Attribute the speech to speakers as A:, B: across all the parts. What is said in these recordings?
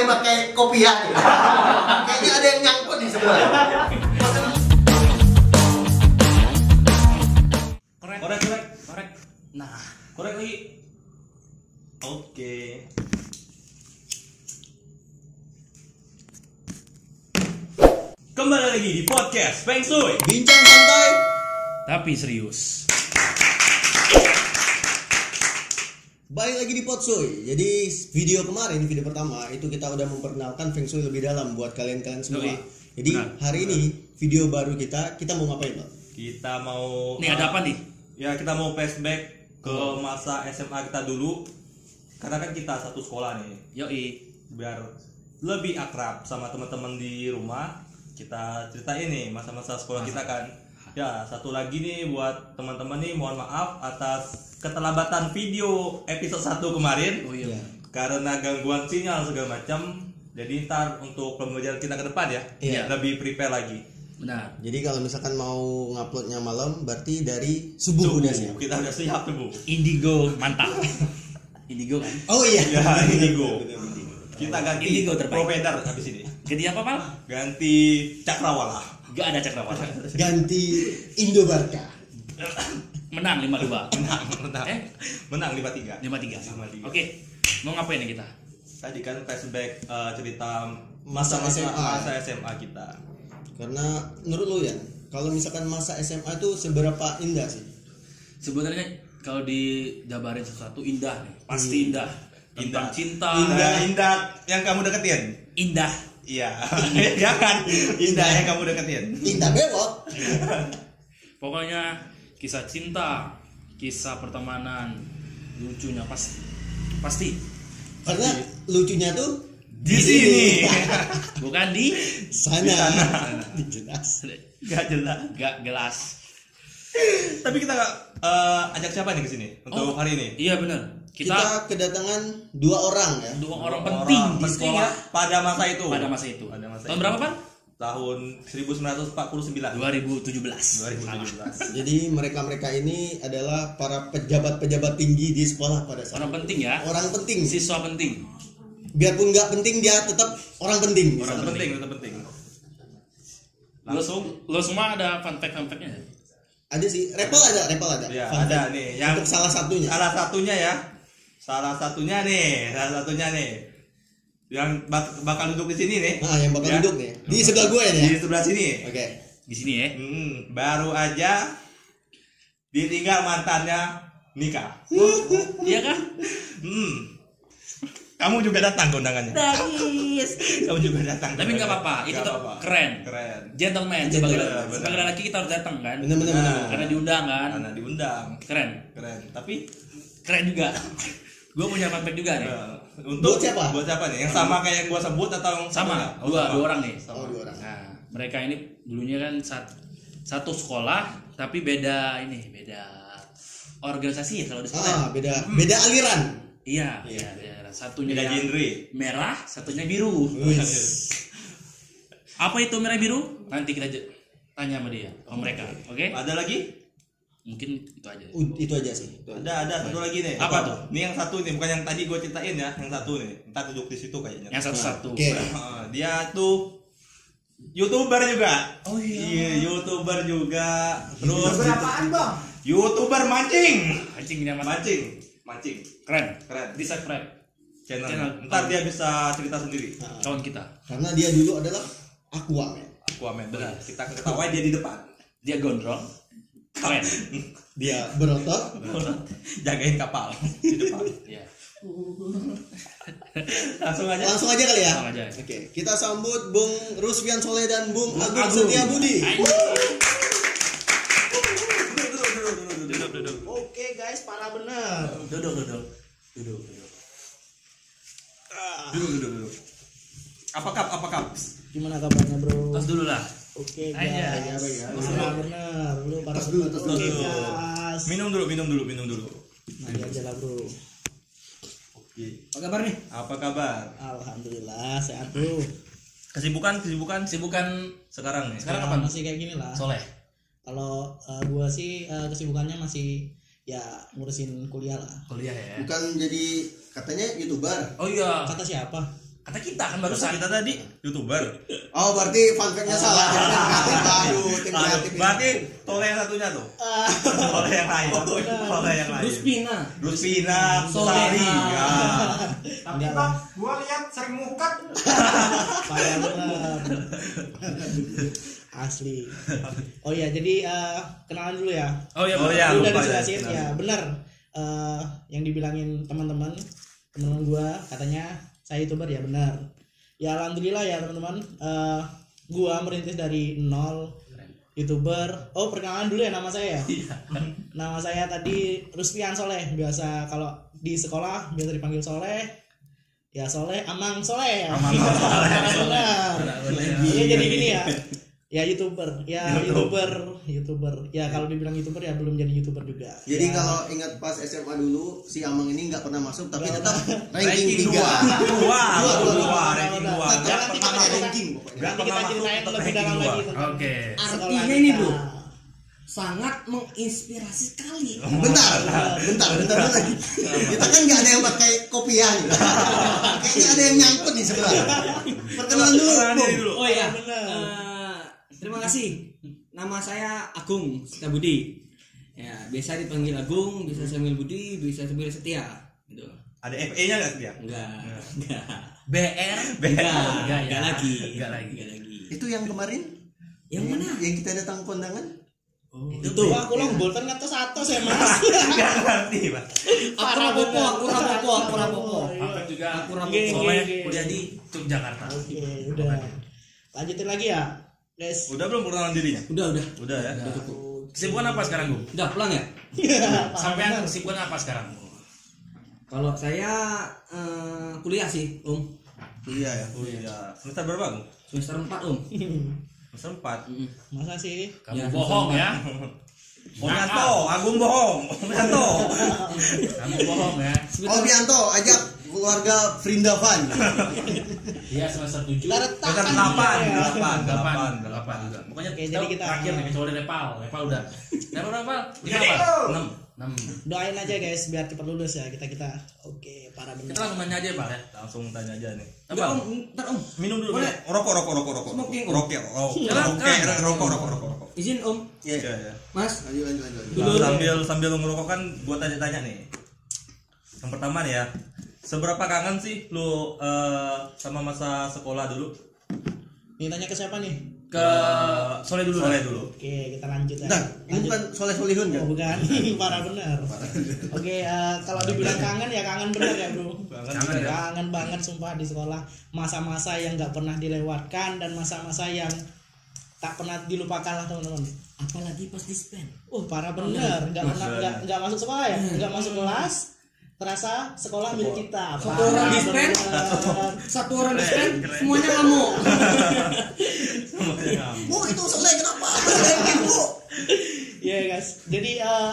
A: yang pakai kopiah nih. Kayaknya ada yang nyangkut di sebelah.
B: Korek.
C: Korek, korek.
B: Korek. Nah,
C: Korek lagi. Oke. Kembali lagi di podcast Feng Shui.
A: Bincang santai.
B: tapi serius.
A: Balik lagi di Potsoy. Jadi video kemarin, video pertama itu kita udah memperkenalkan Feng Shui lebih dalam buat kalian-kalian semua.
B: Yoi.
A: Jadi
B: Benar.
A: hari ini video baru kita, kita mau ngapain, Pak?
C: Kita mau
B: Nih ada apa nih?
C: Ya, kita mau flashback ke masa SMA kita dulu. Karena kan kita satu sekolah nih.
B: Yoi.
C: Biar lebih akrab sama teman-teman di rumah. Kita ceritain nih masa-masa sekolah kita kan. Ya, satu lagi nih buat teman-teman nih mohon maaf atas keterlambatan video episode 1 kemarin.
B: Oh iya.
C: karena gangguan sinyal segala macam jadi ntar untuk pembelajaran kita ke depan ya
A: Iya.
C: lebih prepare lagi
B: Benar.
A: Jadi kalau misalkan mau nguploadnya malam, berarti dari subuh,
C: Subuh,
A: udah siap.
C: kita udah siap tuh bu
B: Indigo mantap. Indigo kan?
A: Oh iya.
C: ya indigo kita ganti
B: Indigo terbaik.
C: provider habis ini
B: Ganti apa, Pal?
C: ganti cakrawala
B: Gak ada cakrawala.
A: Ganti Indo Barca.
B: Menang 5-2.
C: menang menang
B: Eh?
C: menang lima tiga
B: 5-3. Oke. Mau ngapain nih kita?
C: tadi kan flashback eh, cerita
A: Masa
C: masa-masa
A: SMA.
C: masa SMA kita
A: Karena menurut lu ya, kalau misalkan masa SMA itu seberapa indah sih?
B: Sebenarnya kalau dijabarin sesuatu indah nih, pasti indah. Tentang
C: Indah.
B: cinta,
C: indah indah yang kamu deketin
B: indah.
C: Iya jangan indah yang kamu deketin
A: Indah bewok.
B: Pokoknya kisah cinta, kisah pertemanan, lucunya pasti. Pasti.
A: Karena lucunya tuh
C: di sini
B: Bukan di
A: sana. Jelas.
C: Gak jelas.
B: gak gelas.
C: Tapi kita eh, ajak siapa nih ke sini untuk
B: Oh.
C: hari ini?
B: Iya benar.
A: Kita,
B: Kita,
A: kedatangan dua orang ya.
B: dua orang penting di
C: penting
B: sekolah
C: ya pada masa itu.
B: pada masa itu.
C: Pada masa
B: Tahun
C: itu.
B: berapa, Pan?
C: Tahun 1949.
B: 2017.
C: 2017.
A: Jadi mereka-mereka ini adalah para pejabat-pejabat tinggi di sekolah pada saat
B: Orang penting ya.
A: orang penting.
B: Siswa penting.
A: Biarpun nggak penting dia tetap orang penting.
C: Tetap penting, tetap penting. Langsung
B: Lo semua ada fun fact fun fact-nya ya?
A: Ada sih, repel ada, repel ada.
C: ya
A: Fun
C: ada
A: fact.
C: nih yang
A: Untuk salah satunya.
C: salah satunya ya. Salah satunya nih, salah satunya nih. Yang bak- bakal duduk di sini nih.
A: Nah, yang bakal
C: Ya.
A: duduk nih. Di sebelah gue ya.
C: Di sebelah sini.
A: Oke.
B: Di sini ya.
C: Hmm, baru aja ditinggal mantannya nikah.
B: Iya kah?
C: Hmm. Kamu juga datang undangannya.
B: Nangis.
C: Kamu juga datang.
B: Tapi nggak apa-apa, itu
C: apa-apa.
B: keren.
C: Keren.
B: Gentleman
A: Gentleman,
B: sebagai
C: benar.
B: sebagai laki kita harus datang kan?
C: Nah.
A: bener.
B: Karena diundang kan?
C: Karena diundang.
B: Keren.
C: Keren. Tapi
B: Keren juga. Gue punya fun fact juga nih.
C: eh, untuk
A: Buat siapa?
C: Buat siapa nih? Yang sama kayak yang gua sebut atau yang
B: Sama?
C: Oh,
B: dua,
C: sama.
B: dua orang nih.
A: Oh, dua orang.
B: Nah, mereka ini dulunya kan sat- satu sekolah tapi beda ini, beda organisasi ya kalau di sekolah.
A: Ah, beda beda aliran.
B: Iya, iya, beda. Satunya
C: Beda genre.
B: merah, satunya biru. Apa itu merah biru? Nanti kita tanya sama dia, sama mereka. Oke?
C: Ada lagi?
B: Mungkin itu aja.
A: U- Itu aja sih. Itu aja.
C: Ada, ada satu lagi nih.
B: Apa tuh?
C: Ini yang satu nih, bukan yang tadi gue ceritain ya. Yang satu nih. Entar duduk di situ kayaknya.
B: Yang satu-satu.
A: Oke.
C: Ah, dia tuh youtuber juga.
B: Oh iya.
C: Iya, youtuber juga. Terus
A: Berapaan, Bang?
C: youtuber mancing.
B: Ini amat.
C: Mancing, mancing.
B: Keren.
C: Keren.
B: Di subscribe
C: Channel.
B: Channel.
C: Ntar dia bisa cerita sendiri.
A: Nah,
B: kawan kita.
A: karena dia dulu adalah Aquaman.
C: Aquaman benar. Kita ketawain dia di depan.
B: Dia gondrong. Keren.
A: Dia berotot.
C: Jagain kapal di depan.
B: Iya.
C: Langsung aja.
A: Langsung aja kali ya.
B: Langsung aja.
A: Oke, kita sambut Bung Rusfian Soleh dan Bung
B: Bung
A: Agung
B: Agung.
A: Setia Budi. Oke guys, parah benar.
B: Duduk, duduk. Duduk, duduk.
C: Duduk, duduk, duduk. Apa kap? Apa kap?
A: Gimana kabarnya bro?
B: Tos dulu lah.
A: Oke guys,
C: ya.
A: parah benar. Bro, parah
C: dulu,
A: Oke
C: dulu.
A: guys.
C: Minum dulu, minum dulu, minum dulu.
A: Nanti aja lah bro.
C: Oke.
A: Apa kabar nih?
C: Apa kabar?
A: Alhamdulillah sehat bro.
C: Kesibukan, kesibukan
B: Kesibukan
C: sekarang nih.
B: Sekarang kapan?
A: Masih kayak gini lah.
B: Soleh.
A: Kalau uh, gua sih uh, kesibukannya masih ya ngurusin kuliah lah.
B: Kuliah ya.
A: Bukan jadi katanya youtuber.
B: Oh iya.
A: Kata siapa?
B: Kata kita kan barusan.
C: kita tadi youtuber.
A: Oh, berarti fun fact-nya salah. Jadi kreatif baru, tim kreatif.
C: berarti toleh yang satunya tuh. Toleh yang lain. Toleh yang lain.
D: Ruspina.
C: Ruspina. Sari. Ya.
E: Tapi pak, gua lihat sering mukat.
F: Asli. Oh iya, jadi eh, kenalan dulu ya.
B: Oh iya,
C: Oh
B: Bang.
C: iya,
F: Udah
C: lupa ya.
F: ya, benar. Eh, yang dibilangin teman-teman, teman gua katanya saya youtuber ya benar. Ya alhamdulillah ya teman-teman. Eh, gua merintis dari nol youtuber. Oh perkenalan dulu ya nama saya ya. nama saya tadi Ruspian Soleh. Biasa kalau di sekolah biasa dipanggil Soleh. Ya Soleh, Amang Soleh ya.
C: Amang Soleh.
F: Benar. Iya jadi gini ya. Ya youtuber, ya
C: YouTuber.
F: youtuber, youtuber. Ya kalau dibilang youtuber ya belum jadi youtuber juga.
A: Jadi
F: Ya,
A: kalau ingat pas SMA dulu si Amang ini nggak pernah masuk tapi tetap ranking
C: Ranking
A: 3.
C: dua. Dua,
A: Dua,
C: dua,
A: dua,
C: dua, ranking dua. pernah
F: kita
A: ranking.
C: Nggak
F: nanti kita ceritain lebih
C: ranking
F: dalam
C: dua.
F: lagi
B: Oke.
D: Artinya ini. Bro. Sangat menginspirasi sekali.
A: Bentar, bentar, bentar dulu lagi. Kita kan nggak ada yang pakai kopiah. gitu. Kayaknya ada yang nyangkut nih sebelah. Perkenalan dulu.
D: Oh iya.
F: benar.
D: Terima kasih. Nama saya Agung Setiabudi. Ya, biasa dipanggil Agung, bisa sambil Budi, bisa sambil Setia. Gitu.
C: Ada FE-nya nggak dia?
D: Enggak, enggak.
B: BR.
D: Enggak,
B: Enggak,
D: enggak
B: ya.
D: lagi.
B: Enggak lagi.
D: Enggak lagi.
A: Itu yang kemarin
D: Yang mana?
A: yang kita datang kondangan?
D: Oh,
B: Itu.
F: Wah, aku long bolton atas atas ya mas.
C: Nggak ngerti, Pak.
D: Aku rapopo, aku rapopo, aku rapopo.
B: Apa juga
D: Aku rapopo.
B: Soleh
F: geng.
B: kuliah di Yogyakarta.
F: Oke, udah. Lanjutin lagi ya, guys.
C: Udah belum perkenalan dirinya?
D: Udah, udah.
C: Udah ya.
B: Kesibukan apa sekarang, Bu?
D: Udah pulang ya?
B: Sampai yang kesibukan apa sekarang?
D: Kalau saya eh, kuliah sih, Om.
A: Iya ya.
C: Iya. Semester berapa, Bang?
D: Semester 4, Om.
C: Semester 4.
D: Mm-mm.
F: Masa sih?
B: Kamu
D: Ya,
B: bohong ya.
C: Om Yanto, Agung bohong. Om Yanto.
B: Kamu bohong ya.
A: Oh Bianto, ajak keluarga Vrindavan.
B: Iya semester 7.
F: Kita retak
C: Semester 8,
F: ya.
C: 8,
B: delapan
C: 8,
B: delapan juga pokoknya
F: Oke,
B: kita
F: jadi kita-
B: terakhir nih kecuali Nepal Nepal udah Nepal berapa lima apa
C: enam
B: enam
F: Doain aja guys biar cepat lulus ya kita kita. Oke, para
B: kita
F: bener.
B: langsung nanya aja pak ya
C: Langsung tanya aja nih.
D: Udah,
B: apa
D: Om. Ntar, Om.
C: Minum dulu.
D: Boleh.
C: Rokok, rokok, rokok, rokok.
D: Smoking.
C: Rokok, rokok.
B: Silakan.
C: Rokok, rokok, rokok, rokok, rokok.
D: Izin, Om.
A: Iya.
C: Iya, iya.
D: Mas.
A: Lanjut lanjut lanjut.
C: Sambil sambil ngerokok kan gua tanya-tanya nih. Yang pertama nih ya. Seberapa kangen sih lu eh, sama masa sekolah dulu?
F: Ini tanya ke siapa nih?
B: ke Soleh dulu
C: Soleh
B: dah.
C: dulu.
F: Oke, kita lanjut ya.
A: Nah, ini
F: Lanjut.
A: bukan Soleh Solihun kan?
F: Oh, bukan. Parah bener. Oke, eh, kalau dibilang kangen ya kangen bener ya, Bro.
B: Kangen ya?
F: Kangen banget sumpah di sekolah. Masa-masa yang nggak pernah dilewatkan dan masa-masa yang tak pernah dilupakan lah teman-teman.
D: Apalagi pas dispen.
F: Oh parah bener, nggak pernah nggak nggak masuk sekolah ya, nggak masuk kelas, terasa sekolah milik kita.
D: Satu orang dispen,
F: bener.
D: satu orang dispen, semuanya ngamuk.
A: Bu itu Soleh kenapa? Bu.
F: Iya guys, jadi eh,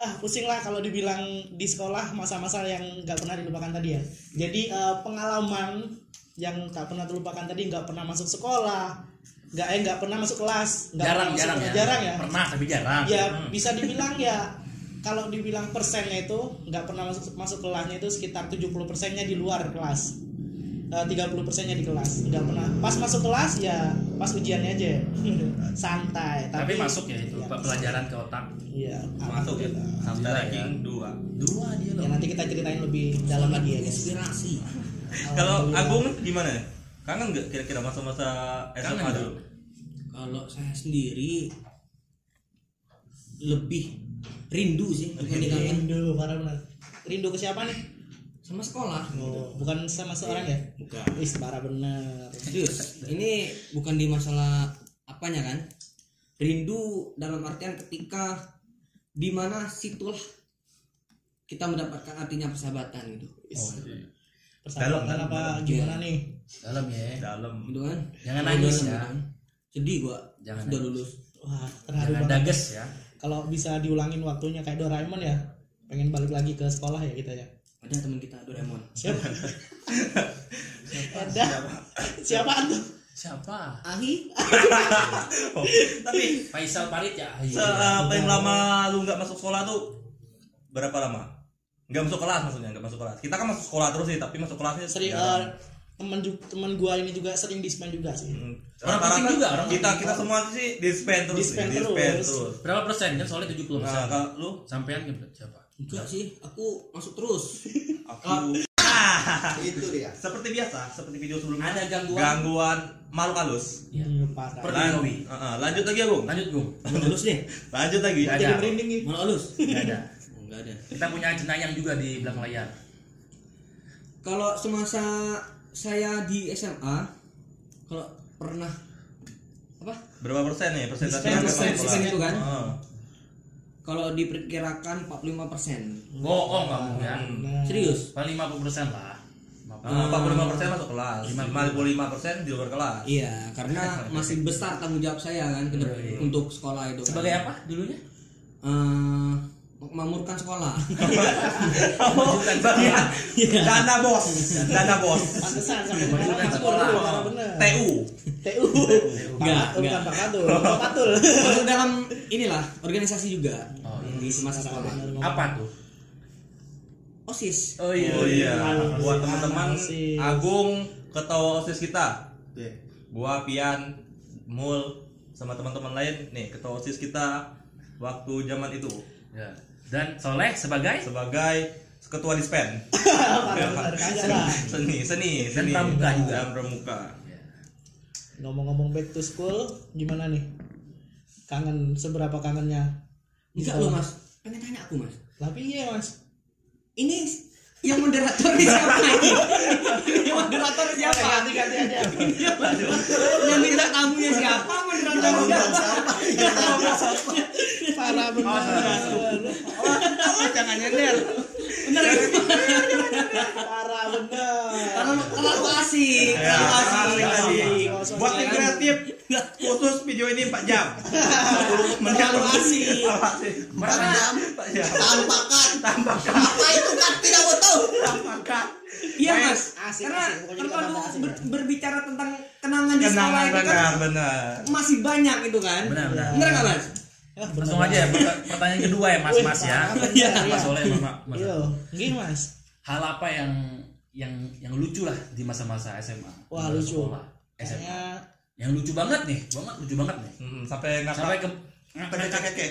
F: ah pusing lah kalau dibilang di sekolah masa-masa yang nggak pernah dilupakan tadi ya. Jadi eh, pengalaman yang tak pernah terlupakan tadi nggak pernah masuk sekolah, nggak eh nggak pernah masuk kelas, nggak
B: jarang
F: pernah masuk
B: jarang ya
F: jarang ya.
B: pernah tapi jarang
F: ya
B: Hmm.
F: bisa dibilang ya kalau dibilang persennya itu nggak pernah masuk masuk kelasnya itu sekitar 70 persennya di luar kelas Eh, 30 persennya di kelas nggak pernah pas masuk kelas ya pas ujiannya aja santai
B: tapi masuk ya itu
F: Iya,
B: pelajaran ke otak
F: iya
C: Masuk ya. Sampai
B: Alhamdulillah
C: ranking 2.
B: dua dia
F: ya nanti kita ceritain lebih dalam lagi ya guys
D: Inspirasi.
C: Kalau. Agung gimana ya? Kangen nggak kira-kira masa-masa SMA dulu?
D: Kalau saya sendiri lebih rindu sih dibanding kangen
F: rindu parah benar rindu ke siapa nih
D: sama sekolah.
F: oh, bukan sama seorang ya
D: Bukan.
F: wis parah benar
D: Serius, ini bukan di masalah apanya kan? Rindu dalam artian ketika di mana situlah kita mendapatkan artinya persahabatan gitu.
F: Wis.
C: Dalam,
F: persahabatan
C: dalam,
F: apa
C: dalam.
F: gimana nih
B: dalam ya
C: Dalam.
D: Gitu kan?
B: Jangan nangis ya.
D: gitu kan. Sedih gua
B: Jangan
D: udah
B: nangis.
D: lulus.
F: wah terharu
B: jangan
F: banget
B: dages ya
F: kalau bisa diulangin waktunya kayak Doraemon ya pengen balik lagi ke sekolah ya kita ya.
D: Ada teman kita Doraemon.
F: siapa? Ada. Siapa? Tuh?
B: Siapa?
D: Ahi,
C: Oh, tapi
B: Faisal Parit ya
C: se eh, paling lama lu nggak masuk sekolah tuh berapa lama? Nggak masuk kelas maksudnya, nggak masuk kelas. Kita kan masuk sekolah terus sih, tapi masuk kelasnya
F: sering
C: jarang.
F: Eh, teman ju- teman gua ini juga sering dispen juga sih
C: Hmm.
B: Orang penting juga, orang
C: kita
B: penting.
C: kita semua sih dispen terus
F: Dispen
C: sih,
F: terus.
B: Berapa persen kan soalnya 70 persen.
C: Nah, kalau lu
B: Sampean siapa?
D: enggak sih aku masuk terus
C: aku Ah,
A: itu dia
C: seperti biasa, seperti video sebelumnya.
B: Ada gangguan.
C: Gangguan makhluk halus.
B: Iya.
F: Hmm, parah
C: Lan-. Heeh, lanjut lagi ya, Bung.
B: Lanjut, Bung.
D: halus deh
C: Lanjut lagi.
F: Jadi
B: ada.
F: merinding nih
D: mana halus
B: Enggak ada.
D: Enggak ada
B: Kita punya jenayang juga di belakang layar.
D: kalau semasa saya di SMA kalau pernah apa
C: Berapa persen nih persentase
F: dispen
C: kelas?
D: itu kan?
C: Heeh.
D: kalau diperkirakan 45 persen
B: Bohong kamu ya.
D: Serius
B: Paling 50 persen lah.
C: Nah, 45 persen masuk kelas,
B: 55.
C: 55 persen di luar kelas.
D: iya karena masih besar tanggung jawab saya kan
B: Iya.
D: untuk sekolah itu kan.
B: Sebagai apa dulunya?
D: Eh, memakmurkan sekolah
B: Bukan bagian.
C: Dana bos, dana bos.
F: pantesan sampai
B: sekolah.
C: TU.
F: TU
D: Enggak,
F: bukan
D: enggak.
F: Pak Katul Pak Katul
D: masuk dalam inilah organisasi juga
B: Oh,
D: di semasa sekolah
B: Apa tuh?
D: osis
B: Oh
C: Oh iya, buat teman-teman. Agung ketua OSIS kita.
A: Oke.
C: Gua Pian, Mul sama teman-teman lain nih ketua OSIS kita waktu zaman itu
B: Ya. Dan Soleh sebagai?
C: Sebagai ketua dispen.
F: lah.
C: Seni, seni,
B: Dan
C: seni.
B: pramuka juga.
C: Dan pramuka.
B: Ya.
F: ngomong-ngomong back to school gimana nih? Kangen seberapa kangennya?
D: Enggak loh mas. Pengen tanya aku mas.
F: Tapi iya mas.
D: Ini yang moderator ini siapa ini yang moderator siapa?
F: ganti ganti aja.
D: Yang minta tamunya siapa? Moderator siapa?
F: parah
D: oh, jangan nyender. Bener.
F: Parah bener.
D: Kalau terlalu asik
C: Ya,
D: terlalu
C: asik,
D: asik
C: asik. Buat tim kreatif khusus video ini 4 jam.
D: terlalu asik.
A: empat jam
C: Empat jam.
A: tanpa cut
C: Tambah
A: apa itu cut tidak butuh
C: tambah kak.
D: iya mas.
F: Asik,
D: karena
F: asik. Asik,
D: ber- berbicara tentang kenangan di sekolah itu kan
C: benar, benar.
D: masih banyak itu kan.
B: Benar, benar.
D: benar nggak mas
F: Ya,
B: Langsung aja ya perta- pertanyaan kedua ya Mas-mas ya.
F: Iya,
B: Mas Soleh sama Mas.
F: Iya, gini mas.
B: Hal apa yang yang yang lucu lah di masa-masa SMA?
F: Wah lucu.
B: sekolah, SMA.
F: Kayaknya
B: Yang lucu banget nih, banget lucu banget nih.
C: Hmm, sampai ngakak
B: Sampai ke
C: sampai kakek kakek.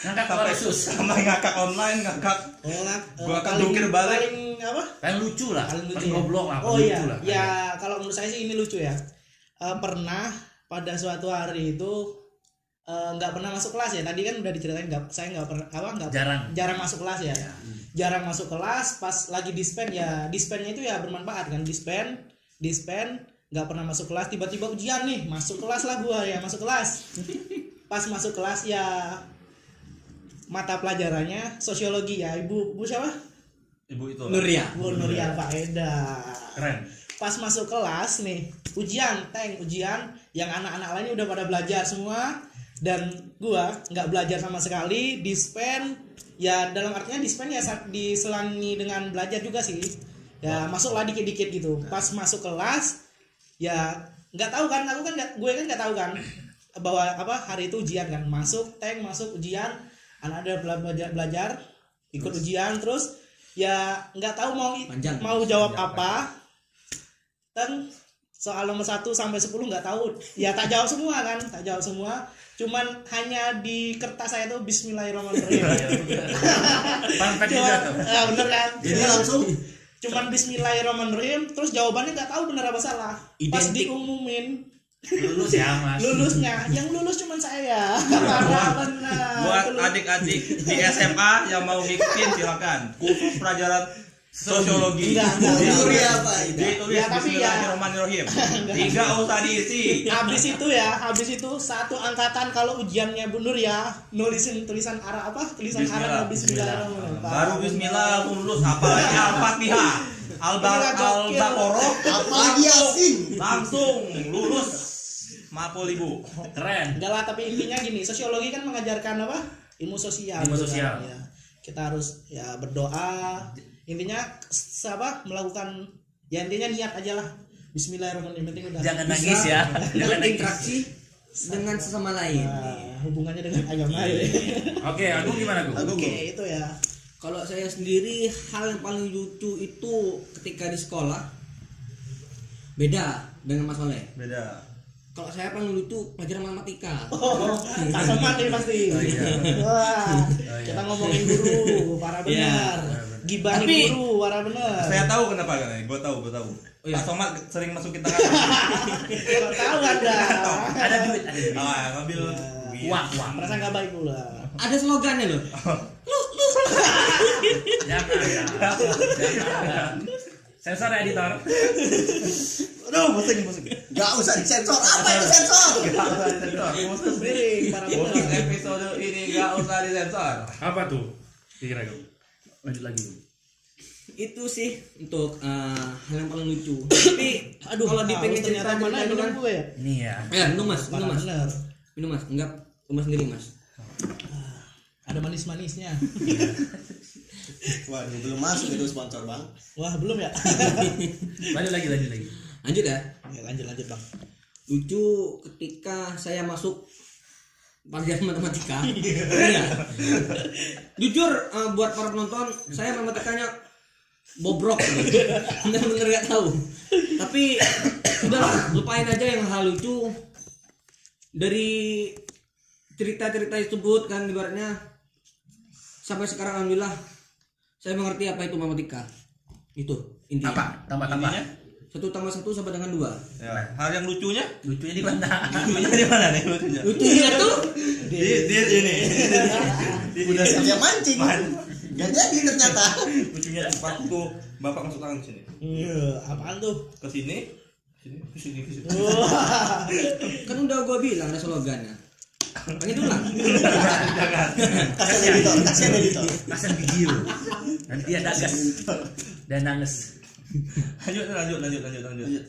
B: ngangkat
C: Sampai
B: keluar sus.
C: sampai ngakak online ngakak.
F: oh, nggak, eh,
C: Gua akan jungkir balik.
F: Paling apa?
B: Paling lucu lah,
F: Paling lucu.
B: paling
F: ya?
B: goblok lah,
F: Oh
B: paling
F: iya,
B: lucu lah.
F: ya kalau menurut saya sih ini lucu ya. Eh, pernah pada suatu hari itu eh, nggak pernah masuk kelas ya. Tadi kan udah diceritain nggak, saya nggak pernah apa nggak
B: Jarang.
F: jarang masuk kelas ya. Jarang masuk kelas, pas lagi dispen ya dispennya itu ya bermanfaat kan. Dispen, dispen nggak pernah masuk kelas. Tiba-tiba ujian nih masuk kelas lah gua ya masuk kelas. Pas masuk kelas ya mata pelajarannya sosiologi ya. Ibu bu siapa?
C: Ibu itu.
D: Nuria.
F: Bu Nuria. Faeda.
B: Keren.
F: pas masuk kelas nih ujian teng ujian. Yang anak-anak lainnya udah pada belajar semua dan gua nggak belajar sama sekali dispen ya dalam artinya dispen ya sa- diselangi dengan belajar juga sih. Ya masuklah dikit-dikit gitu. Pas masuk kelas ya nggak tahu kan aku kan nggak gue kan nggak tahu kan bahwa apa hari itu ujian kan. Masuk teng masuk ujian. Anak ada bela- belajar belajar ikut ujian terus ya nggak tahu mau
D: Panjang.
F: mau jawab apa. Dan soal nomor 1 sampai 10 nggak tahu. Ya tak jawab semua kan tak jawab semua cuman hanya di kertas saya tuh Bismillahirrahmanirrahim.
B: Fact juga
F: Cuman-
B: tuh.
F: Ah, bener kan?
A: Jadi langsung
F: cuman Bismillahirrahmanirrahim terus jawabannya nggak tahu bener apa salah. Pas
D: Identik.
F: diumumin.
B: Lulus ya Mas.
F: lulusnya. Yang lulus cuman saya.
C: Buat adik-adik di SMA yang mau ngikutin silakan. Khusus pelajaran sosiologi.
F: Enggak.
A: Nuri apa itu
C: Ditulis
F: Ya, tapi ya-
C: Bismillahirrahmanirrahim. Tiga usah diisi.
F: habis itu ya habis itu satu angkatan kalau ujiannya Bu Nur ya nulisin tulisan Arab apa tulisan
C: Bismillah.
F: Arab Bismillahirrahmanirrahim
C: Baru Bismillah langsung lulus apalagi Al-Fatihah. Al-Baqarah,
A: apalagi Yasin
C: langsung lulus. Mapol ibu.
B: Keren.
F: enggak lah tapi intinya gini sosiologi kan mengajarkan apa ilmu sosial
B: Ilmu sosial.
F: kan, ya. kita harus ya berdoa intinya s- apa melakukan ya intinya niat aja lah Bismillahirrahmanirrahim penting udah
B: Jangan
F: bisa.
B: nangis ya. Jangan nangis.
D: berinteraksi dengan sesama lain
F: Nah, hubungannya dengan agama ya.
B: Oke, aku gimana aku?
F: Oke itu ya
D: kalau saya sendiri hal yang paling lucu itu ketika di sekolah beda dengan Mas Oleh
C: beda
D: kalau saya paling lucu pelajaran matematika
F: Oh, Kak Soman nih pasti. Wah, kita ngomongin guru, para benar. Gibahin
D: Tapi-
F: guru, para benar.
C: saya tahu kenapa kan gue tahu gue tahu
D: Oh, iya.
C: Pak Somad sering masukin tangan
F: Kalau tahu Anda.
B: Ada duit, ada duit.
C: ah ngambil
B: Uang, uang.
F: Merasa nggak baik pula.
D: ada slogannya loh
B: Jangan, jangan. Jangan. Sensor ya, editor.
C: aduh pusing pusing
A: Gak usah disensor. Apa itu sensor?
C: Gak usah disensor khusus
F: benar.
C: episode ini gak usah disensor
B: Apa tuh? Kira gue. Lanjut lagi.
D: Itu sih untuk eh, hal yang paling lucu tapi
F: Aduh,
D: kalau di pengen cerita
F: ternyata mana minum
D: kan
F: gue ya?
B: Ini ya.
D: ya minum mas minum mas minum mas enggak rumah sendiri mas
F: Ada manis-manisnya.
A: Waduh, belum masuk itu sponsor bang.
F: Wah, belum ya?
B: Lanjut lagi, lanjut lagi.
D: lanjut ya
F: Ya, lanjut lanjut, Bang.
D: lucu ketika saya masuk pelajaran matematika. Iya. Jujur eh, buat para penonton saya matematikanya bobrok. Bener-bener gak tahu. Tapi udah lupain aja yang hal lucu. Dari cerita-cerita tersebut kan ibaratnya sampai sekarang alhamdulillah saya mengerti apa itu matematika. Itu intinya.
B: Apa? Tambah tambah.
C: Intinya?
D: Satu tambah satu sama dengan dua.
C: Ya. Hal yang lucunya?
B: Lucunya di mana?
C: lucunya di mana nih lucunya?
D: Lucunya tuh
C: di di ini
A: Udah siap mancing. Gak jadi ternyata.
C: lucunya waktu bapak masuk tangan sini.
F: Iya, apaan tuh?
C: ke sini. Sini ke sini ke sini.
D: Kan udah gua bilang ada slogannya. Pengen ulang?
A: Kasihan editor, kasihan editor.
B: Kasian video. Nanti ada gas. Dan nanges.
C: Lanjut lanjut lanjut lanjut lanjut
A: Lanjut.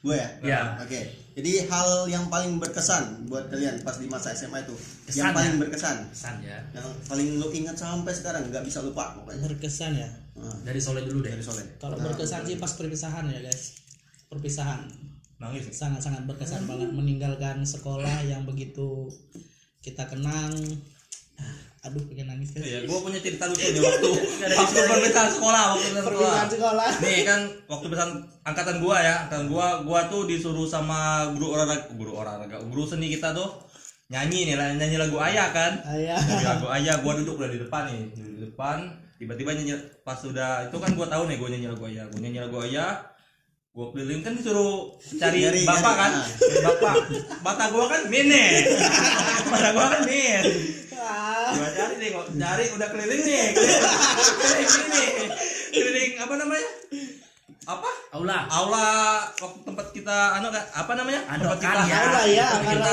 A: Gue ya?
B: Ya.
A: Oke. Jadi hal yang paling berkesan buat kalian pas di masa SMA itu,
B: Kesan
A: yang paling
B: ya?
A: berkesan,
B: Kesan ya.
A: yang paling lu ingat sampai sekarang nggak bisa lupa pokoknya.
F: Berkesan ya.
A: Nah,
B: Dari Soleh dulu deh.
A: dari Soleh.
F: Kalau
A: Nah,
F: berkesan sih pas perpisahan ya, guys. Perpisahan.
C: nangis
F: Sangat-sangat berkesan banget meninggalkan sekolah yang begitu kita kenang. Aduh, pengen nangis guys.
C: Iya, gue punya cerita lucu nih waktu waktu perpisahan sekolah, waktu perpisahan sekolah. Nih kan waktu perpisahan angkatan gua ya, angkatan gua, gua tuh disuruh sama guru olahraga, guru olahraga, guru seni kita tuh nyanyi nih, nyanyi lagu ayah kan.
F: Ayah.
C: Nyanyi lagu ayah, gua duduk udah di depan nih, di depan. Tiba-tiba nyanyi pas udah itu kan gua tahu nih gua nyanyi lagu ayah, gua nyanyi lagu ayah. Gua keliling kan disuruh cari
A: Nyari,
C: bapak
A: nyari.
C: kan, bapak. Bata gua kan mene, bata gua kan min. Gua cari nih, kok cari udah keliling nih, keliling, ini, keliling apa namanya? Apa?
B: Aula.
C: Aula waktu tempat kita anu kan apa namanya?
B: Anu,
C: tempat
B: kan,
C: kita
B: ya.
F: Aula ya,
C: tempat kita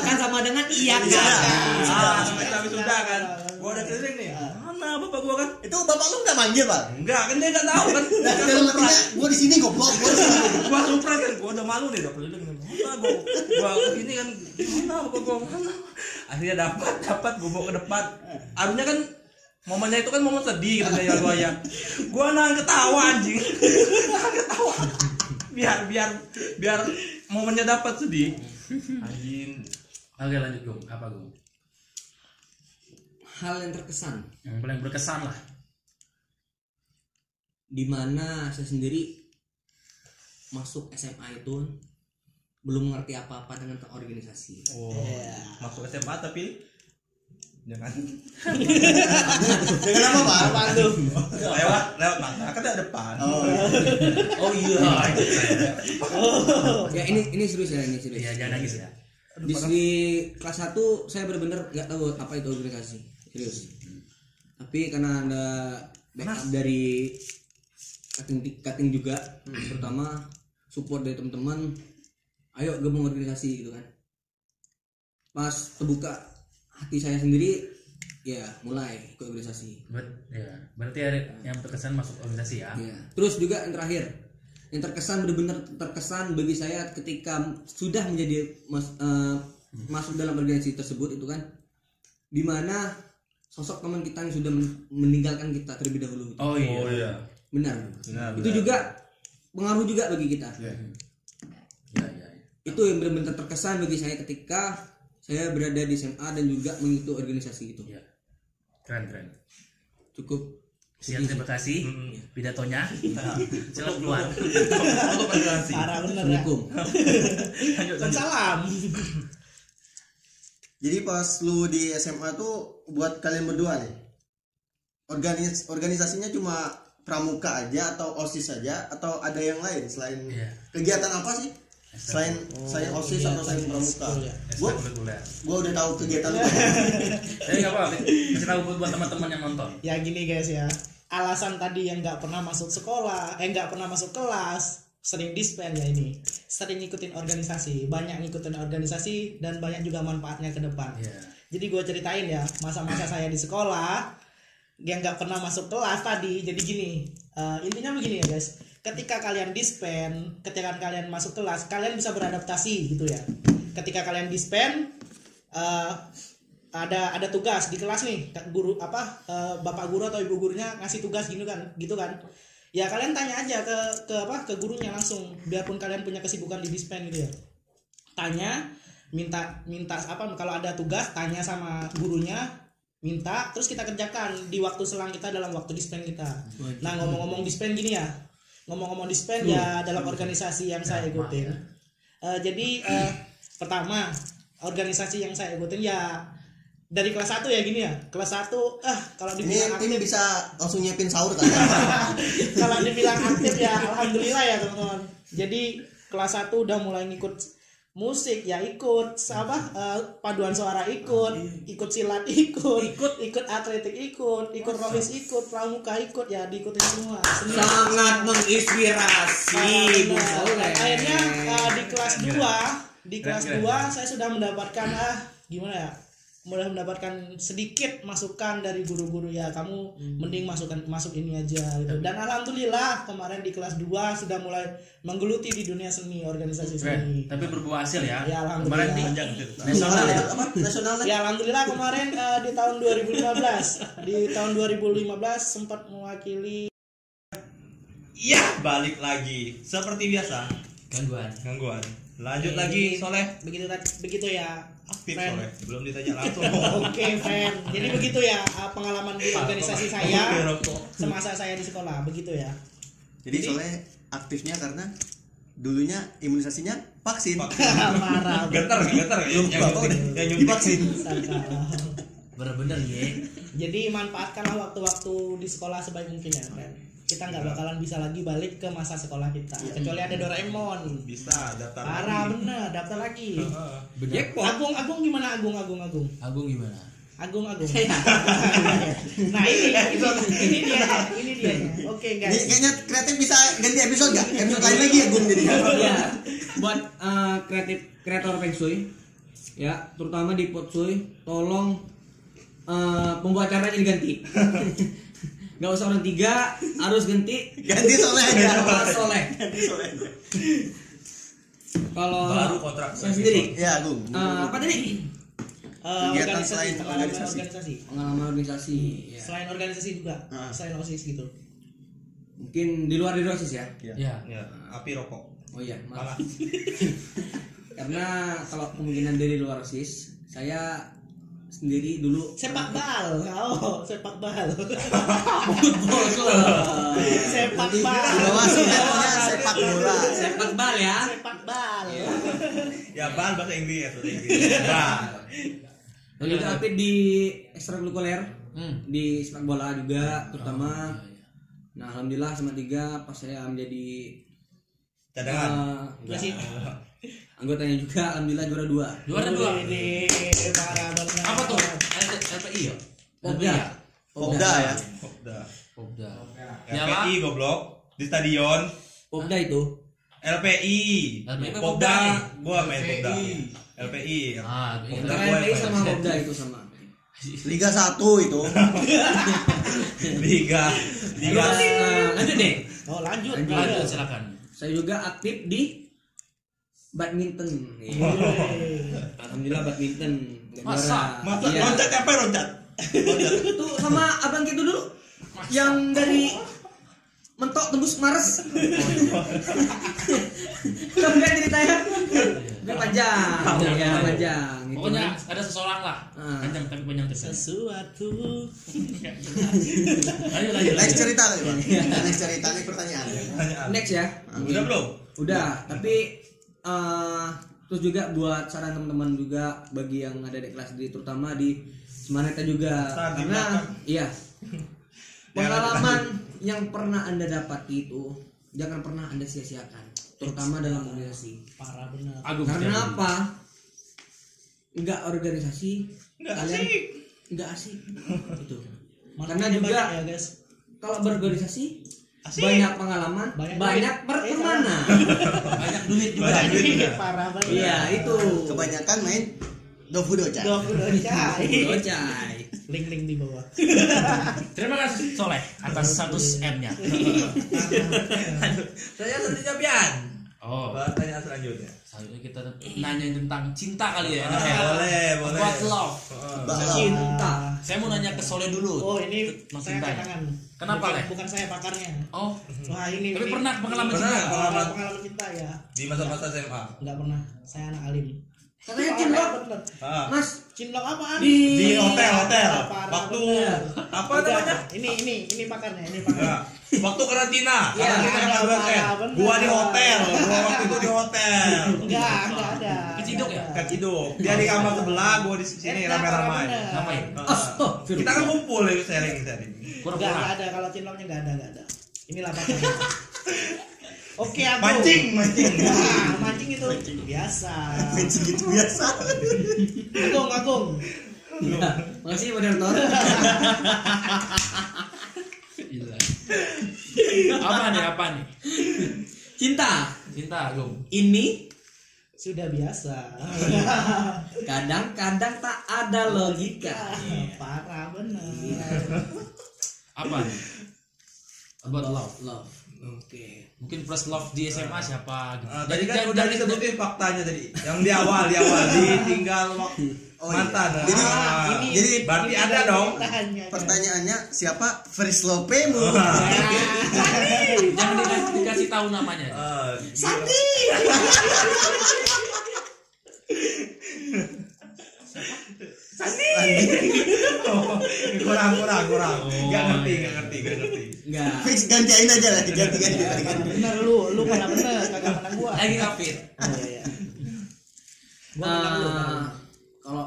D: kan sama dengan iya
A: Iya.
D: kan
C: ah, kita wisuda kan. Gua udah keliling nih. Mana bapak gua kan?
A: Itu bapak lu nggak manggil pak?
C: Enggak, kan dia enggak tahu kan.
A: Nah, gue di sini goblok, gue di sini.
C: gua surprise kan gua udah malu nih udah keliling mana gua gua ke sini kan mana bapak gua mana? Akhirnya dapat dapat gua bawa ke depan. Harusnya kan momennya itu kan momen sedih gitu ya gua ya. Gua nahan ketawa anjing. Nahan ketawa. Biar biar biar momennya dapat sedih. Anjing.
B: Oke lanjut Gum. Apa Gum?
D: hal yang terkesan.
B: Yang paling berkesan lah.
D: di mana saya sendiri masuk SMA itu belum mengerti apa-apa dengan organisasi
C: oh masuk SMA tapi jangan.
A: Dengan apa pak?
F: Apaan tuh?
C: lewat lewat mata. Kan ada depan.
A: Oh,
D: oh iya.
F: Oh.
D: ya ini ini serius ya ini serius.
B: Iya jangan nangis ya.
D: di, di kelas 1 saya benar-benar nggak tahu apa itu organisasi serius. Tapi karena ada backup dari cutting cutting juga terutama support dari teman-teman ayo gabung organisasi gitu kan pas terbuka hati saya sendiri ya mulai ikut organisasi
B: Ber ya. Berarti ada yang terkesan masuk organisasi ya.
D: Ya. Terus juga yang terakhir, yang terkesan benar-benar terkesan bagi saya ketika sudah menjadi mas- eh, masuk dalam organisasi tersebut itu kan, di mana sosok teman kita yang sudah men- meninggalkan kita terlebih dahulu.
C: oh
B: Oh iya.
C: iya
D: Benar.
C: benar
D: Itu
C: benar.
D: juga pengaruh juga bagi kita.
B: Iya iya. iya.
D: Itu yang benar-benar terkesan bagi saya ketika saya berada di SMA dan juga mengikuti organisasi itu.
B: Iya. Keren keren.
D: Cukup
B: Sekian terima kasih
C: Mm-mm.
B: pidatonya. Silakan keluar.
F: Ya.
D: Assalamualaikum.
F: Salam.
A: Jadi pas lu di SMA tuh buat kalian berdua nih. Organis organisasinya cuma pramuka aja atau OSIS saja atau ada yang lain selain
B: Iya.
A: kegiatan apa sih? Selain selain OSIS atau selain pramuka.
F: Ekskul ya.
A: Gua
C: Ekstrakurikuler.
A: gua udah tahu kegiatan lu.
B: Jadi nggak apa-apa. Kasih tahu buat teman-teman yang nonton.
F: Ya gini guys ya. Alasan tadi yang nggak pernah masuk sekolah, eh nggak pernah masuk kelas, sering dispen ya ini. Sering ngikutin organisasi, banyak ngikutin organisasi dan banyak juga manfaatnya ke depan.
B: Iya.
F: Jadi gue ceritain ya masa-masa saya di sekolah yang nggak pernah masuk kelas tadi. Jadi gini, eh, intinya begini ya guys. Ketika kalian dispen, ketika kalian masuk kelas, kalian bisa beradaptasi gitu ya. Ketika kalian dispen, eh, ada ada tugas di kelas nih. Guru apa eh, bapak guru atau ibu gurunya ngasih tugas gitu kan gitu kan. Ya kalian tanya aja ke ke apa ke gurunya langsung biarpun kalian punya kesibukan di dispen gitu ya. Tanya minta minta apa kalau ada tugas tanya sama gurunya minta terus kita kerjakan di waktu selang kita dalam waktu dispen kita. Nah ngomong-ngomong dispen gini ya ngomong-ngomong dispen ya dalam organisasi yang saya ikutin. Eh, jadi eh, pertama organisasi yang saya ikutin ya dari kelas 1 ya gini ya. Kelas 1 ah kalau
A: Ini
F: dibilang
A: tim
F: aktif.
A: bisa langsung nyiapin sahur kan?
F: kalau dibilang aktif ya alhamdulillah ya teman-teman. Jadi kelas 1 udah mulai ngikut musik ya ikut apa eh, paduan suara ikut ikut silat ikut ikut. ikut atletik ikut ikut rohis ikut pramuka ikut ya diikutin semua. Seni-
D: Sangat menginspirasi. Soleh.
F: akhirnya eh, di kelas 2 di kelas 2 saya sudah mendapatkan ah gimana ya mulai mendapatkan sedikit masukan dari guru-guru ya kamu mending masukkan masuk ini aja gitu dan alhamdulillah kemarin di kelas 2 sudah mulai menggeluti di dunia seni organisasi seni
B: Tapi berbuah hasil ya.
F: Ya, alhamdulillah.
B: Kemarin di nasional ya.
A: Nasional kan?
F: ya alhamdulillah kemarin eh, di tahun 2015 di tahun 2015 sempat mewakili
C: Iya, balik lagi. Seperti biasa,
B: Gangguan.
C: gangguan. Lanjut lagi, Soleh.
F: begitu begitu ya
C: Aktif
F: Friend.
C: Soleh. Belum ditanya langsung.
F: Oke, friend. Jadi begitu ya uh, pengalaman di organisasi saya semasa saya di sekolah, begitu ya.
A: Jadi soalnya aktifnya karena dulunya imunisasinya vaksin.
F: Marah.
C: Getar, getar. Yang yang nyuntik.
F: Salah.
B: Bener-bener ya.
F: Jadi manfaatkanlah waktu-waktu di sekolah sebaik mungkin ya, friend. Kita nggak bakalan bisa lagi balik ke masa sekolah kita, kecuali ada Doraemon.
C: Bisa daftar.
F: Parah
C: lagi.
F: bener, daftar lagi.
C: Heeh.
B: Bener.
F: Agung, Agung gimana Agung, Agung, Agung,
B: Agung gimana?
F: Agung, Agung. nah ini, ini, ini dia, ini dia. Oke
A: Ini
F: guys.
A: kayaknya kreatif bisa ganti episode nggak? Episode lain lagi ya Gung jadi.
D: ya buat eh, kreatif kreator Feng Shui ya terutama di Pot Shui tolong eh, pembuat acaranya diganti nggak usah orang tiga harus ganti
A: Ganti soleh aja.
D: Pak Soleh
A: Ganti soleh
D: kalau
C: Baru kontrak
D: saya sendiri
A: Ya Gung.
D: eh, apa tadi
F: Eh,
A: Kegiatan
F: organisasi,
A: selain
F: pengalaman
A: organisasi.
F: organisasi.
D: pengalaman organisasi ya.
F: Selain organisasi juga,
A: Ah.
F: selain osis gitu.
D: mungkin di luar di luar sih ya
B: Ya.
C: Ya, api rokok.
D: oh iya maaf karena kalau kemungkinan dari luar sis saya sendiri dulu
F: Sepak bal, oh sepak bal.
D: football club
F: sepak bal.
A: bawah sinetronnya sepak bola.
D: sepak bal ya
F: Sepak bal.
C: Ya, ban bahasa Inggris, bahasa Inggris.
D: Dan juga aktif di ekstrakurikuler
B: Hmm.
D: di sepak bola juga terutama
B: Oh, iya, iya.
D: nah alhamdulillah sama tiga pas saya menjadi
C: Cadangan.
F: Ya sih.
D: Anggotanya juga alhamdulillah juara dua
B: Juara dua.
F: Ini parah banget.
B: Apa tuh? LPI ya?
D: Popda.
B: Ya?
A: Popda ya.
C: Popda.
B: Popda.
C: LPI goblok di stadion.
D: Popda itu
C: LPI. Popda. Gua main Popda. LPI.
B: Ah, LPI.
C: Gua
D: LPI sama. Popda itu sama
A: Liga 1 itu.
C: Liga. Liga.
D: lanjut deh
F: Oh. Lanjut.
D: Lanjut
B: silakan.
D: saya juga aktif di badminton Iya. alhamdulillah badminton
B: Masa?
D: juara.
C: Masa
D: Iya.
C: loncat apa loncat? Loncat.
D: itu sama abang kita dulu yang dari mentok tembus Mars Tahu kan ceritanya Ini panjang ya panjang gitu
B: Pokoknya
D: kan.
B: ada seseorang lah.
D: Ah.
B: Panjang tapi panjang terus.
F: sesuatu
B: Lanjut lanjut.
A: next cerita lagi bang next cerita nih pertanyaan
C: Pertanyaan.
D: next ya
C: Udah belum?
D: udah tapi eh terus juga buat saran teman-teman juga bagi yang ada di kelas di terutama di Semaneta juga.
C: Saat
D: karena iya. Pengalaman yang pernah anda dapati itu jangan pernah anda sia-siakan. Terutama dalam organisasi.
F: Parah bener.
B: Agung.
D: karena
B: Agung.
D: apa? Nggak organisasi
C: Nggak
D: kalian
C: asik.
D: nggak asik. Itu.
F: Makanya
D: karena juga
F: ya guys.
D: kalau berorganisasi
C: Asik.
D: banyak pengalaman
F: Banyak
D: banyak, pertemanan
B: Banyak duit juga.
C: Banyak duit juga.
F: parah banget
D: iya itu
A: kebanyakan main dofu doca
F: dua puluh cai
D: Gocai.
F: link link di bawah
B: Terima kasih Soleh atas 100 M-nya.
C: Saya selanjutnya Bian.
B: Oh,
C: Pertanyaan selanjutnya.
B: selanjutnya kita nanya tentang cinta kali ya.
C: Ah,
B: enaknya.
C: boleh, boleh.
B: About love.
C: Heeh.
D: cinta
B: Saya mau nanya ke Soleh dulu.
F: oh ini
B: Tentang
F: saya
B: cinta ya?
F: tangan
B: Kenapa,
F: bukan,
B: Leh?
F: bukan saya pakarnya
B: Oh,
F: wah ini
B: tapi
F: ini-
B: pernah pengalaman
C: Pernah.
B: cinta.
C: Pengalaman.
F: pengalaman cinta ya
C: Di masa-masa SMA.
F: nggak pernah saya anak alim
D: katanya cinlok.
C: Ah.
D: mas
F: cinlok apaan
D: Di-
C: Di hotel, hotel.
F: Parah
C: Waktu apa namanya?
F: ini ini ini pakarnya ini
C: Ya.
F: pakarnya
C: Waktu karantina,
D: Iya,
C: karantina
F: parah,
C: 12
F: parah, bener.
C: Gua di hotel, gua waktu itu di hotel.
F: enggak enggak ada
B: Keciduk ya?
F: Ada.
C: Keciduk. Dia di kamar sebelah, gua di sini
F: bener.
B: Ngapain?
D: Astagfirullah.
C: Kita kan kumpul ya sharing sharing.
F: enggak ada kalau cinloknya enggak ada enggak ada inilah pakarnya oke aku
C: Mancing, mancing.
F: Wah, mancing itu biasa
A: Benci gitu biasa
F: agung agung
D: Ya, makasih moderator
B: Gila. apa nih? Apa nih?
D: cinta
B: Cinta, Agung.
D: ini
F: sudah biasa
D: kadang-kadang tak ada logika
F: parah bener
B: Apa nih? About love.
D: love oke
B: Mungkin first love di SMA siapa gitu.
C: Ah, tadi kan
B: Jadi-
C: udah disebutin faktanya tadi. Yang di awal, di awal ditinggal waktu
A: Oh, iya.
C: mantan.
A: Jadi-
C: Ah.
F: ini
A: jadi
C: berarti
F: ini
C: ada dong.
A: pertanyaannya siapa first love-mu
B: Jangan dikasih, dikasih tahu namanya.
C: Ah,
F: Sandi
C: Oh, kurang kurang kurang. Enggak ngerti, enggak ngerti, enggak ngerti.
D: enggak
A: fix gantiin aja lah ganti ganti
F: bener lu lu mana bener kagak menang gua
B: Lagi ngapit.
F: oh, iya, iya. gua menang lu kan.
D: Eh, kalau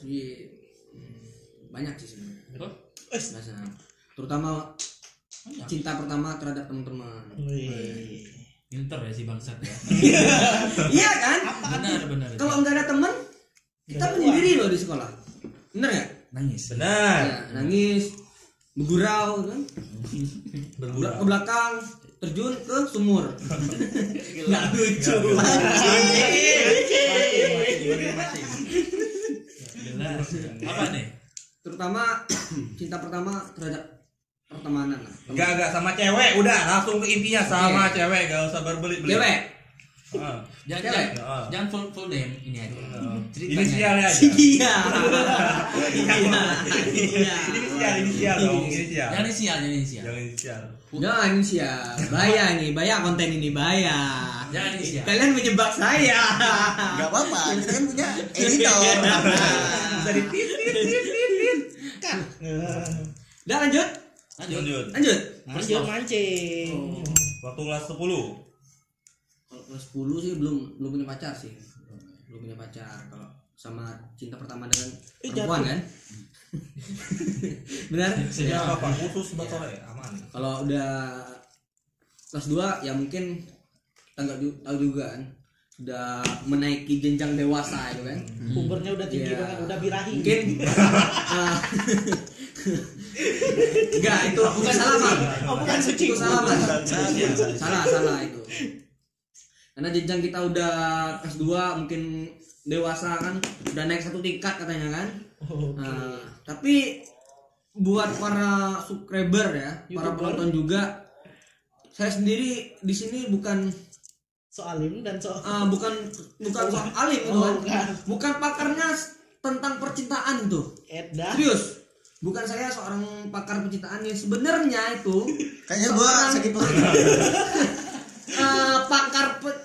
D: sih hmm, banyak sih sebenarnya.
B: Oh,
D: terutama cinta pertama terhadap teman-teman.
B: Pinter ya si bangsat ya.
D: iya kan?
B: Benar benar.
D: kalau nggak ada teman kita menyendiri loh di sekolah. Bener nggak?
B: Nangis.
C: Benar.
D: ya, nangis bergurau kan?
C: Bergurau.
D: ke belakang terjun ke sumur. Nggak lucu
B: Jelas. Apa nih?
D: terutama cinta pertama terhadap pertemanan lah
C: Enggak enggak sama cewek, udah langsung ke intinya sama cewek, enggak usah berbelit-belit.
D: cewek
C: Ah.
B: Jangan
D: Cewek.
B: jangan,
C: Ah.
B: jangan full full name ini aja. Ceritanya.
C: Inisialnya aja.
D: iya iya iya
C: Inisial, inisial dong, inisial.
B: Jangan inisial, jangan inisial.
C: Jangan inisial.
D: Jangan inisial Bahaya nih Bahaya konten ini Bahaya
B: Jangan inisial.
D: Kalian menjebak saya
A: nggak apa-apa kita kan punya editor
C: Bisa di tit tit tit tit tit.
F: kan
D: Udah lanjut
B: Lanjut.
C: Lanjut.
D: Lanjut
F: lanjut mancing
C: Waktu kelas 10.
D: Kalau kelas 10 sih belum belum punya pacar sih Belum punya pacar Kalau sama cinta pertama dengan
F: Eh,
D: perempuan
F: jatuh.
D: kan Benar?
C: Ya apa khusus buat sore aman.
D: Kalau udah kelas 2 ya mungkin ju- tahu juga kan. Sudah menaiki jenjang dewasa itu kan.
F: Pubernya udah tinggi
D: Iya.
F: banget udah birahi.
D: Mungkin. Enggak itu bukan salah bang.
F: oh bukan kucing
D: itu salah bang. Salah salah itu. Karena jenjang kita udah kelas 2 mungkin dewasa kan udah naik satu tingkat katanya kan.
F: Oke.
D: Nah, tapi buat para subscriber ya para
F: YouTuber.
D: penonton juga saya sendiri di sini bukan
F: soalim dan so
D: ah, bukan bukan soal alim itu
F: Oh,
D: kan
F: bukan.
D: bukan pakarnya tentang percintaan tuh.
F: Edah
D: serius. Bukan saya seorang pakar pencitraan ya sebenarnya itu
A: Kayaknya gua sakit perut.
D: eh, pakar pe-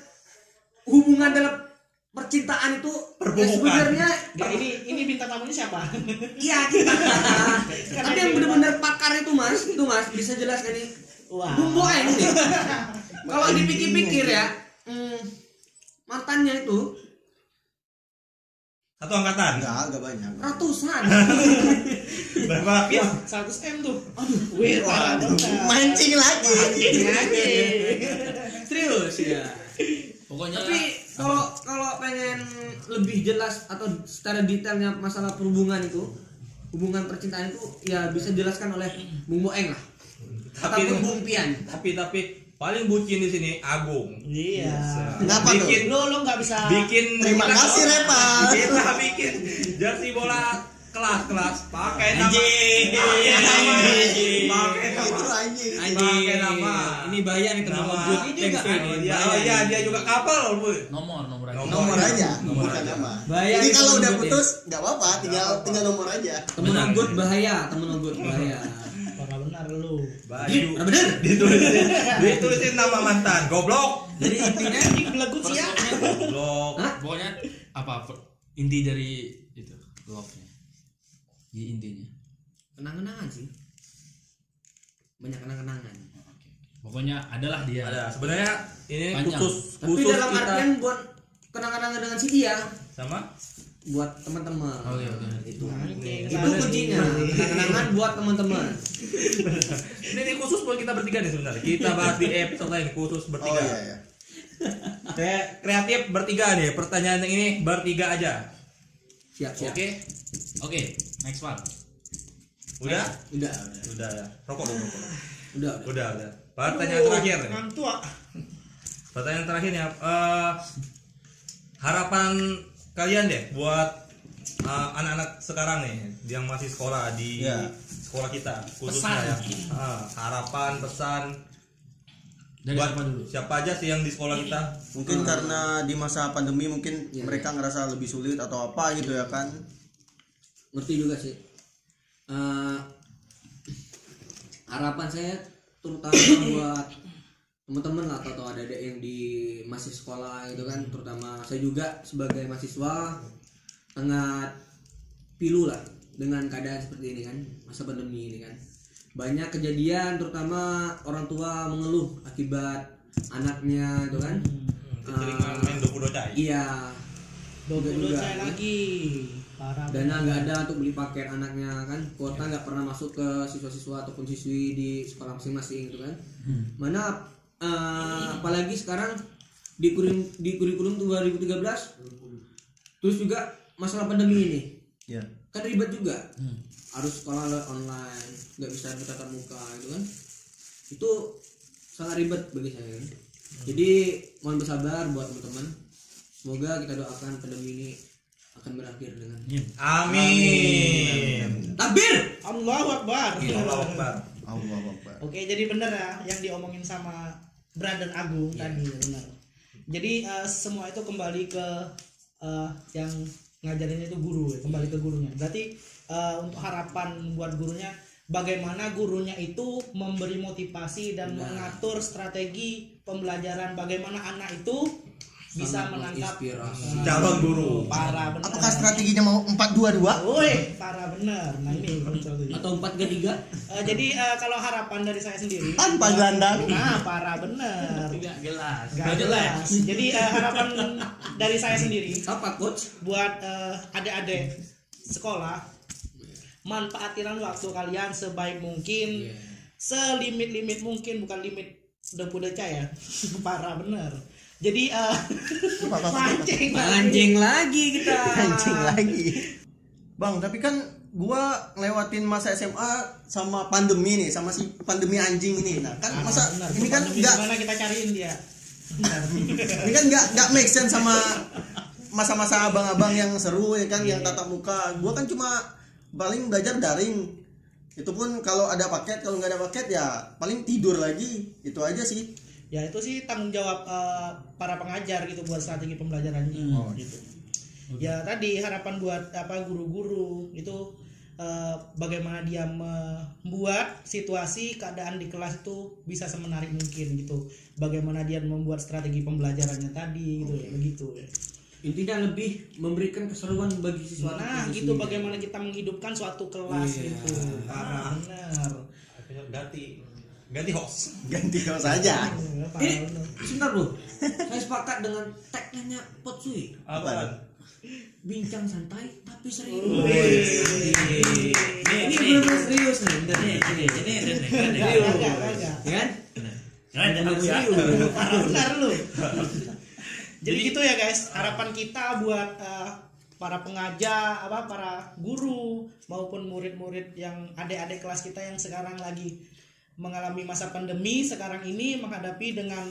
D: hubungan dalam percintaan itu ya sebenarnya
F: Nggak, ini ini bintang tamunya siapa?
D: iya kita. Tapi yang benar-benar pakar itu mas? Itu mas bisa jelaskan ini.
F: Wah.
D: Bung Boeng nih kalau dipikir-pikir ya hmm, mantannya itu
C: Satu angkatan.
A: Enggak, enggak banyak.
D: ratusan
C: Berapa lapis?
F: 100 M tuh. Aduh, wih,
A: mancing lagi.
F: lagi.
D: serius ya
B: pokoknya
D: tapi kalau kalau pengen lebih jelas atau secara detailnya masalah perhubungan itu hubungan percintaan itu ya bisa dijelaskan oleh Bung Boeng lah
C: Tapi
D: ataupun Bung Pian
C: tapi tapi paling bucin di sini Agung.
F: Iya.
A: Kenapa tuh?
C: Bikin
F: Lo lo nggak bisa
C: bikin
A: Terima kasih, Repa.
C: Kita bikin jersey bola kelas-kelas pakai nama
D: Anjing.
C: pakai nama
D: Anjing.
C: pakai nama
A: anjing.
C: Pakai nama.
D: ini bahaya nih teman
C: Nama. Ini juga. Oh,
D: ini.
C: iya, oh, iya dia juga kapal, Bu.
B: nomor nomor aja
C: Nomor.
A: Nomor aja,
C: Nomor
A: bukan
C: aja.
A: nama.
D: Bahaya
A: Jadi
D: nih
A: kalau udah putus nggak apa-apa, tinggal tinggal nomor aja.
D: temen. Good bahaya temen Good bahaya
F: benar lu.
C: Baju.
D: Bener bener
C: Ditulisin, ditulisin nama mantan. Goblok.
D: jadi intinya
F: Ini belagut sih ya.
C: Goblok.
B: Pokoknya apa inti dari itu love nya di intinya
D: kenang-kenangan sih banyak kenang-kenangan
B: Oke. pokoknya adalah dia
C: Ada sebenarnya ini
B: Panjang.
C: khusus
D: tapi
C: khusus
D: dalam
C: kita
D: artian buat kenang-kenangan dengan si dia
C: sama
D: buat teman-teman
B: Oke, oke.
D: itu
F: Anjing.
D: itu kuncinya kenang-kenangan buat teman-teman
C: ini, ini khusus buat kita bertiga nih sebenarnya. Kita bahas di episode lain khusus
A: Oh
C: bertiga.
A: iya iya.
C: Kayak kreatif bertiga nih. Pertanyaan yang ini bertiga aja.
D: siap siap
B: oke oke next one
C: Udah?
D: udah
C: Udah ya. Rokok dong, rokok.
D: udah udah
C: Udah, udah. Pertanyaan terakhir nih.
F: Ngantuk.
C: Pertanyaan terakhir nih. eh, harapan kalian deh buat eh, anak-anak sekarang nih yang masih sekolah di
A: Iya.
C: sekolah kita khususnya
B: Pesan.
C: ya. Ah, harapan, pesan
B: dari
C: buat
B: siapa dulu
C: siapa aja sih yang di sekolah kita?
A: Mungkin karena di masa pandemi mungkin
D: Iya,
A: mereka ngerasa lebih sulit atau apa gitu ya kan.
D: ngerti juga sih Eh, harapan saya terutama buat teman-teman lah atau ada adik yang di masih sekolah itu kan terutama saya juga sebagai mahasiswa sangat pilu lah dengan keadaan seperti ini kan masa pandemi ini kan banyak kejadian terutama orang tua mengeluh akibat anaknya itu kan
C: Keseringan main 22 cai.
D: iya
F: Dua
D: Juga-
F: puluh
D: juga.
F: saya lagi. Parah.
D: dana nggak ada untuk beli paket anaknya kan kuota nggak pernah masuk ke siswa-siswa ataupun siswi di sekolah masing-masing gitu kan mana eh, apalagi sekarang di kurikulum di kurikulum 2013 terus juga masalah pandemi ini
A: Iya.
D: kan ribet juga harus sekolah online nggak bisa bertatap muka gitu kan itu sangat ribet bagi saya kan. jadi mohon bersabar buat teman-teman semoga kita doakan pandemi ini akan berakhir dengan
C: Amin.
D: takbir
F: Allahu Akbar.
C: Allahu Akbar.
A: Allah Akbar.
F: Oke, jadi benar ya yang diomongin sama Brother Agung tadi ya benar. Jadi eh, semua itu kembali ke eh, yang ngajarinnya itu guru ya, kembali ke gurunya. Berarti eh, untuk harapan buat gurunya bagaimana gurunya itu memberi motivasi dan mengatur strategi pembelajaran bagaimana anak itu bisa menangkap
D: menginspirasi.
F: eh,
C: Calon guru.
F: Parah benar.
A: Apakah strateginya mau 422?
F: Woi, parah benar. Nah ini
D: atau empat ke tiga
F: Eh, jadi eh, kalau harapan dari saya sendiri
A: Tanpa gelandang.
F: Nah, parah bener.
B: tidak jelas
F: Gak jelas. Jadi eh, harapan dari saya sendiri
D: apa coach
F: buat eh, adik-adik sekolah manfaatilah waktu kalian sebaik mungkin, selimit-limit mungkin bukan limit depu deca ya. parah bener. Jadi eh mancing
D: anjing lagi kita.
A: Anjing lagi. Bang, tapi kan gua ngelewatin masa SMA sama pandemi nih, sama si pandemi anjing ini. Nah, kan masa
F: Bener.
A: ini kan enggak
F: gimana kita cariin dia?
A: Ini kan nggak nggak make sense sama masa-masa abang-abang yang seru ya kan yang tatap muka. Gua kan cuma paling belajar daring. Itu pun kalau ada paket kalau nggak ada paket ya paling tidur lagi. Itu aja sih
F: ya itu sih tanggung jawab eh, para pengajar gitu buat strategi pembelajarannya
A: oh gitu.
F: Ya tadi harapan buat apa guru-guru itu eh, bagaimana dia membuat situasi keadaan di kelas itu bisa semenarik mungkin gitu. Bagaimana dia membuat strategi pembelajarannya tadi gitu ya begitu. Ya
D: intinya lebih memberikan keseruan bagi siswa
F: nah
D: itu
F: gitu
D: sendiri.
F: bagaimana kita menghidupkan suatu kelas
D: Iya.
F: gitu. Parah benar.
C: Akhirnya ganti host.
A: Ganti
F: Iya, parah
D: eh
F: benar.
D: sebentar bro. Saya sepakat dengan tagline Potsui.
C: Apa
D: bincang santai tapi serius.
B: Nih,
D: ini
B: nih.
D: benar serius nih. Bener
B: Ini, ini, ini, ini, ini, ini.
F: Enggak, enggak, enggak.
D: ya kan?
B: Jangan jangan aku ya.
D: serius.
F: Benar lu. Jadi gitu ya guys, harapan kita buat eh, para pengajar, apa para guru maupun murid-murid yang adik-adik kelas kita yang sekarang lagi mengalami masa pandemi sekarang ini menghadapi dengan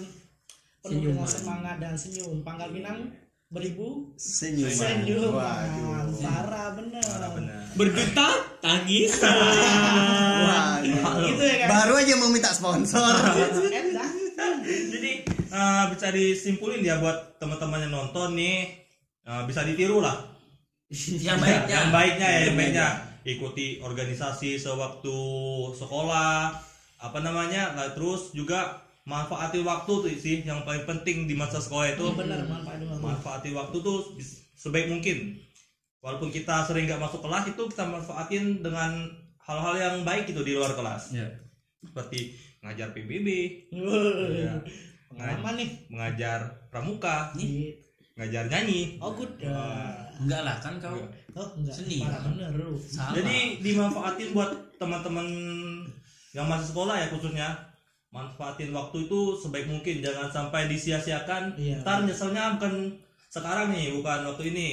F: penuh dengan
D: Senyuman.
F: semangat dan senyum. Panggal Pinang beribu
A: senyuman
F: senyuman.
A: waduh
F: Parah bener.
C: benar
D: berduta tangis
A: Waduh.
F: Gitu ya guys.
A: baru aja mau minta sponsor
F: Enak.
C: jadi eh, bisa disimpulin ya buat teman-teman yang nonton nih eh, bisa ditiru lah
B: Yang baiknya.
C: yang baiknya ya yang baiknya ikuti organisasi sewaktu sekolah apa namanya nah, terus juga manfaati waktu tuh sih yang paling penting di masa sekolah itu
F: Bener manfaat banget.
C: manfaati waktu tuh sebaik mungkin walaupun kita sering nggak masuk kelas itu kita manfaatin dengan hal-hal yang baik gitu di luar kelas
B: Ya.
C: seperti ngajar PBB ya,
F: Pengalaman nih.
C: mengajar pramuka
F: Nih.
C: ngajar nyanyi
F: Oh good. Ya.
B: Enggak lah kan kau
F: Oh enggak.
B: Seni.
F: Parah bener lu.
B: sama.
C: jadi dimanfaatin buat teman-teman yang masih sekolah ya khususnya manfaatin waktu itu sebaik mungkin jangan sampai disia-siakan
F: Iya.
C: ntar nyeselnya bukan sekarang nih bukan waktu ini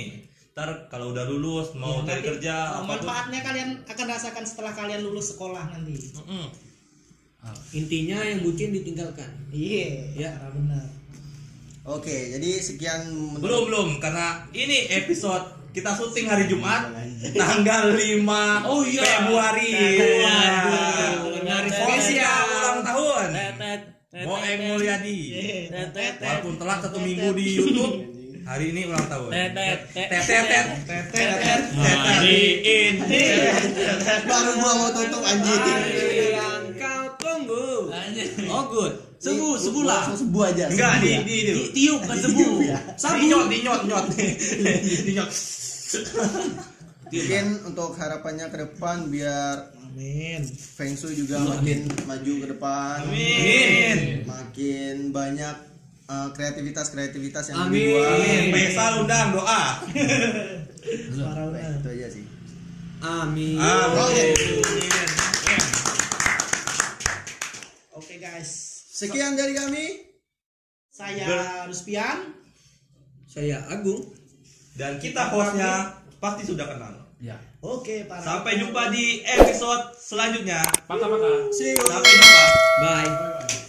C: ntar kalau udah lulus mau
F: Iya,
C: cari kerja
F: apa
C: pun
F: manfaatnya kalian akan rasakan setelah kalian lulus sekolah nanti.
C: Mm-mm.
D: intinya yang bucin ditinggalkan
F: Iya,
D: Ya.
F: parah benar.
A: oke jadi sekian
C: belum belum karena ini episode kita syuting hari Jumat tanggal 5
B: Oh iya.
C: Februari. Hari spesial ulang tahun. Boeng Mulyadi. Walaupun telat satu minggu di YouTube hari ini ulang tahun.
B: Tetet,
C: tetet tetet
B: Hari ini.
A: baru gua mau tutup anjing.
D: Yang kau tunggu. Oh good.
B: Sebu, sebulah.
A: Langsung sebu aja.
C: Enggak
A: sebu
C: di
A: ya.
C: di itu
B: Tiup kan sebu.
C: di nyot di nyot nyot. Di nyot
A: mungkin untuk harapannya ke depan biar
F: Amin.
A: Feng Shui juga makin maju ke depan.
C: Amin.
A: Makin banyak uh, kreativitas-kreativitas yang
D: Amin.
A: dibuat.
C: Faisal undang doa.
F: Parah
A: itu aja sih.
D: Amin.
C: Amin.
F: Oke guys,
A: sekian dari kami.
F: Saya Ruspian.
D: saya Agung
C: dan kita hostnya pasti sudah kenal.
B: Ya.
F: Oke, para
C: sampai jumpa di episode selanjutnya.
B: Paka-paka.
A: see you
C: sampai jumpa.
D: Bye